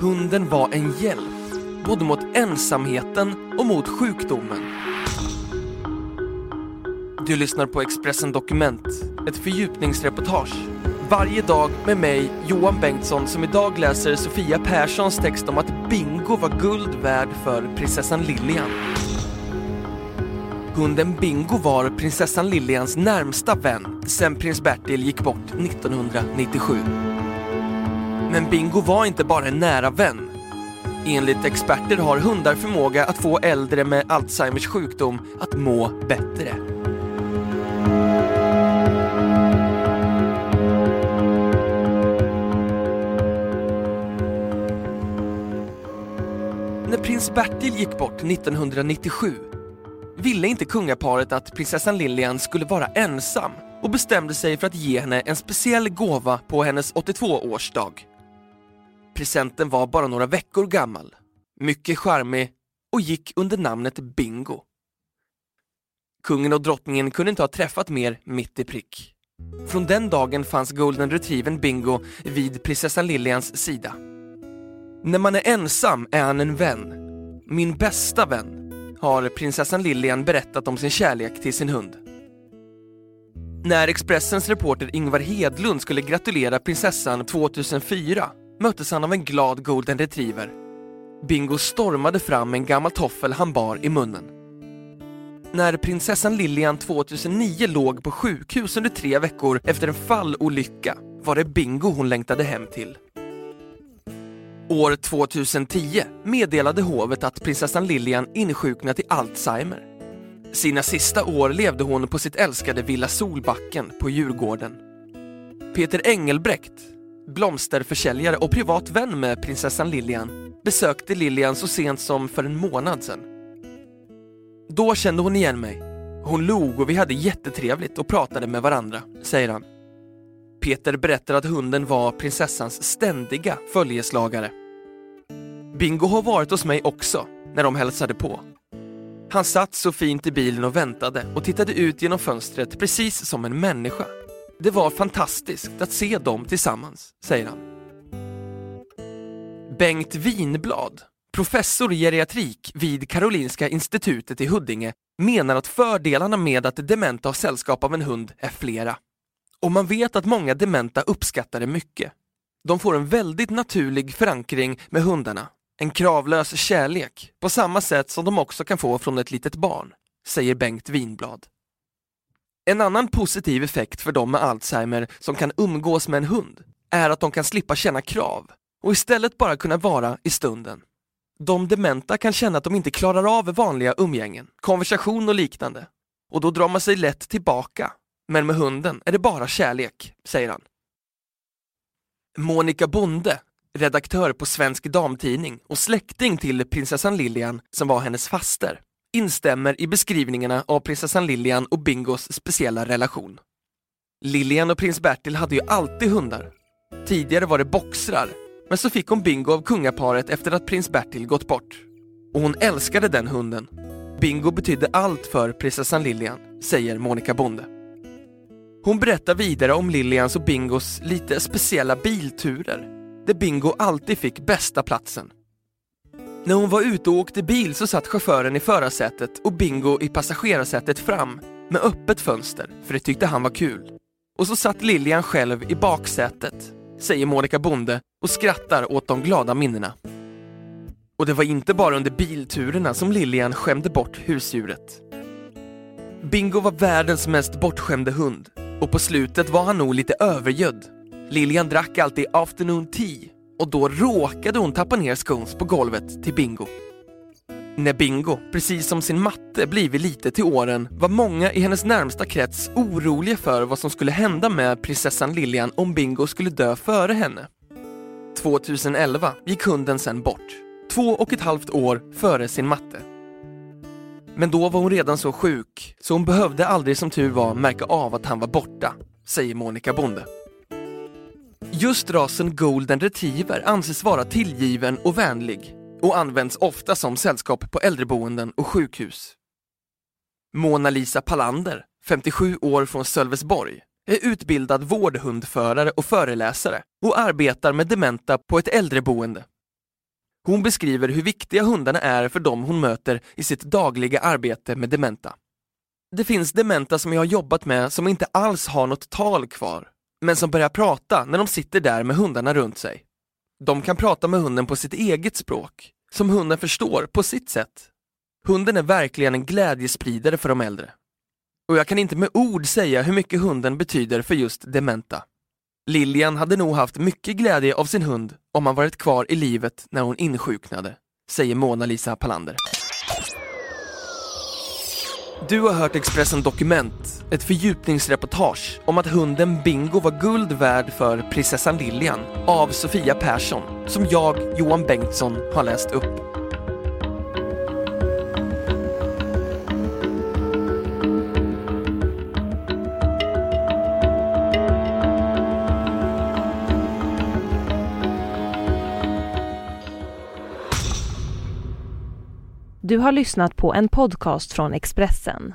Hunden var en hjälp, både mot ensamheten och mot sjukdomen. Du lyssnar på Expressen Dokument, ett fördjupningsreportage. Varje dag med mig, Johan Bengtsson, som idag läser Sofia Perssons text om att Bingo var guld värd för prinsessan Lilian. Hunden Bingo var prinsessan Lilians närmsta vän sen prins Bertil gick bort 1997. Men Bingo var inte bara en nära vän. Enligt experter har hundar förmåga att få äldre med Alzheimers sjukdom att må bättre. När prins Bertil gick bort 1997 ville inte kungaparet att prinsessan Lilian skulle vara ensam och bestämde sig för att ge henne en speciell gåva på hennes 82-årsdag. Presenten var bara några veckor gammal, mycket charmig och gick under namnet Bingo. Kungen och drottningen kunde inte ha träffat mer mitt i prick. Från den dagen fanns golden retrievern Bingo vid prinsessan Lilians sida. När man är ensam är han en vän. Min bästa vän, har prinsessan Lilian berättat om sin kärlek till sin hund. När Expressens reporter Ingvar Hedlund skulle gratulera prinsessan 2004 möttes han av en glad golden retriever. Bingo stormade fram med en gammal toffel han bar i munnen. När prinsessan Lilian 2009 låg på sjukhus under tre veckor efter en fallolycka var det Bingo hon längtade hem till. År 2010 meddelade hovet att prinsessan Lilian insjuknat i Alzheimer. Sina sista år levde hon på sitt älskade Villa Solbacken på Djurgården. Peter Engelbrekt, blomsterförsäljare och privat vän med prinsessan Lilian, besökte Lilian så sent som för en månad sedan. Då kände hon igen mig. Hon log och vi hade jättetrevligt och pratade med varandra, säger han. Peter berättar att hunden var prinsessans ständiga följeslagare. Bingo har varit hos mig också, när de hälsade på. Han satt så fint i bilen och väntade och tittade ut genom fönstret precis som en människa. Det var fantastiskt att se dem tillsammans, säger han. Bengt Winblad, professor i geriatrik vid Karolinska institutet i Huddinge, menar att fördelarna med att dementa har sällskap av en hund är flera. Och man vet att många dementa uppskattar det mycket. De får en väldigt naturlig förankring med hundarna, en kravlös kärlek, på samma sätt som de också kan få från ett litet barn, säger Bengt Winblad. En annan positiv effekt för de med Alzheimer som kan umgås med en hund är att de kan slippa känna krav och istället bara kunna vara i stunden. De dementa kan känna att de inte klarar av vanliga umgängen, konversation och liknande. Och då drar man sig lätt tillbaka. Men med hunden är det bara kärlek, säger han. Monica Bonde, redaktör på Svensk Damtidning och släkting till prinsessan Lilian som var hennes faster, instämmer i beskrivningarna av prinsessan Lilian och Bingos speciella relation. Lilian och prins Bertil hade ju alltid hundar. Tidigare var det boxrar, men så fick hon Bingo av kungaparet efter att prins Bertil gått bort. Och hon älskade den hunden. Bingo betydde allt för prinsessan Lilian, säger Monica Bonde. Hon berättar vidare om Lilians och Bingos lite speciella bilturer, där Bingo alltid fick bästa platsen. När hon var ute och åkte bil så satt chauffören i förarsätet och Bingo i passagerarsätet fram med öppet fönster, för det tyckte han var kul. Och så satt Lilian själv i baksätet, säger Monica Bonde och skrattar åt de glada minnena. Och det var inte bara under bilturerna som Lilian skämde bort husdjuret. Bingo var världens mest bortskämde hund och på slutet var han nog lite övergödd. Lilian drack alltid afternoon tea och då råkade hon tappa ner scones på golvet till Bingo. När Bingo, precis som sin matte, blivit lite till åren var många i hennes närmsta krets oroliga för vad som skulle hända med prinsessan Lilian om Bingo skulle dö före henne. 2011 gick hunden sen bort. Två och ett halvt år före sin matte. Men då var hon redan så sjuk så hon behövde aldrig som tur var märka av att han var borta, säger Monica Bonde. Just rasen golden retriever anses vara tillgiven och vänlig och används ofta som sällskap på äldreboenden och sjukhus. Mona Lisa Palander, 57 år från Sölvesborg, är utbildad vårdhundförare och föreläsare och arbetar med dementa på ett äldreboende. Hon beskriver hur viktiga hundarna är för dem hon möter i sitt dagliga arbete med dementa. Det finns dementa som jag har jobbat med som inte alls har något tal kvar, men som börjar prata när de sitter där med hundarna runt sig. De kan prata med hunden på sitt eget språk, som hunden förstår på sitt sätt. Hunden är verkligen en glädjespridare för de äldre. Och jag kan inte med ord säga hur mycket hunden betyder för just dementa. Lilian hade nog haft mycket glädje av sin hund om han varit kvar i livet när hon insjuknade, säger Mona-Lisa Palander. Du har hört Expressen Dokument, ett fördjupningsreportage om att hunden Bingo var guld värd för prinsessan Lilian av Sofia Persson, som jag, Johan Bengtsson, har läst upp. Du har lyssnat på en podcast från Expressen.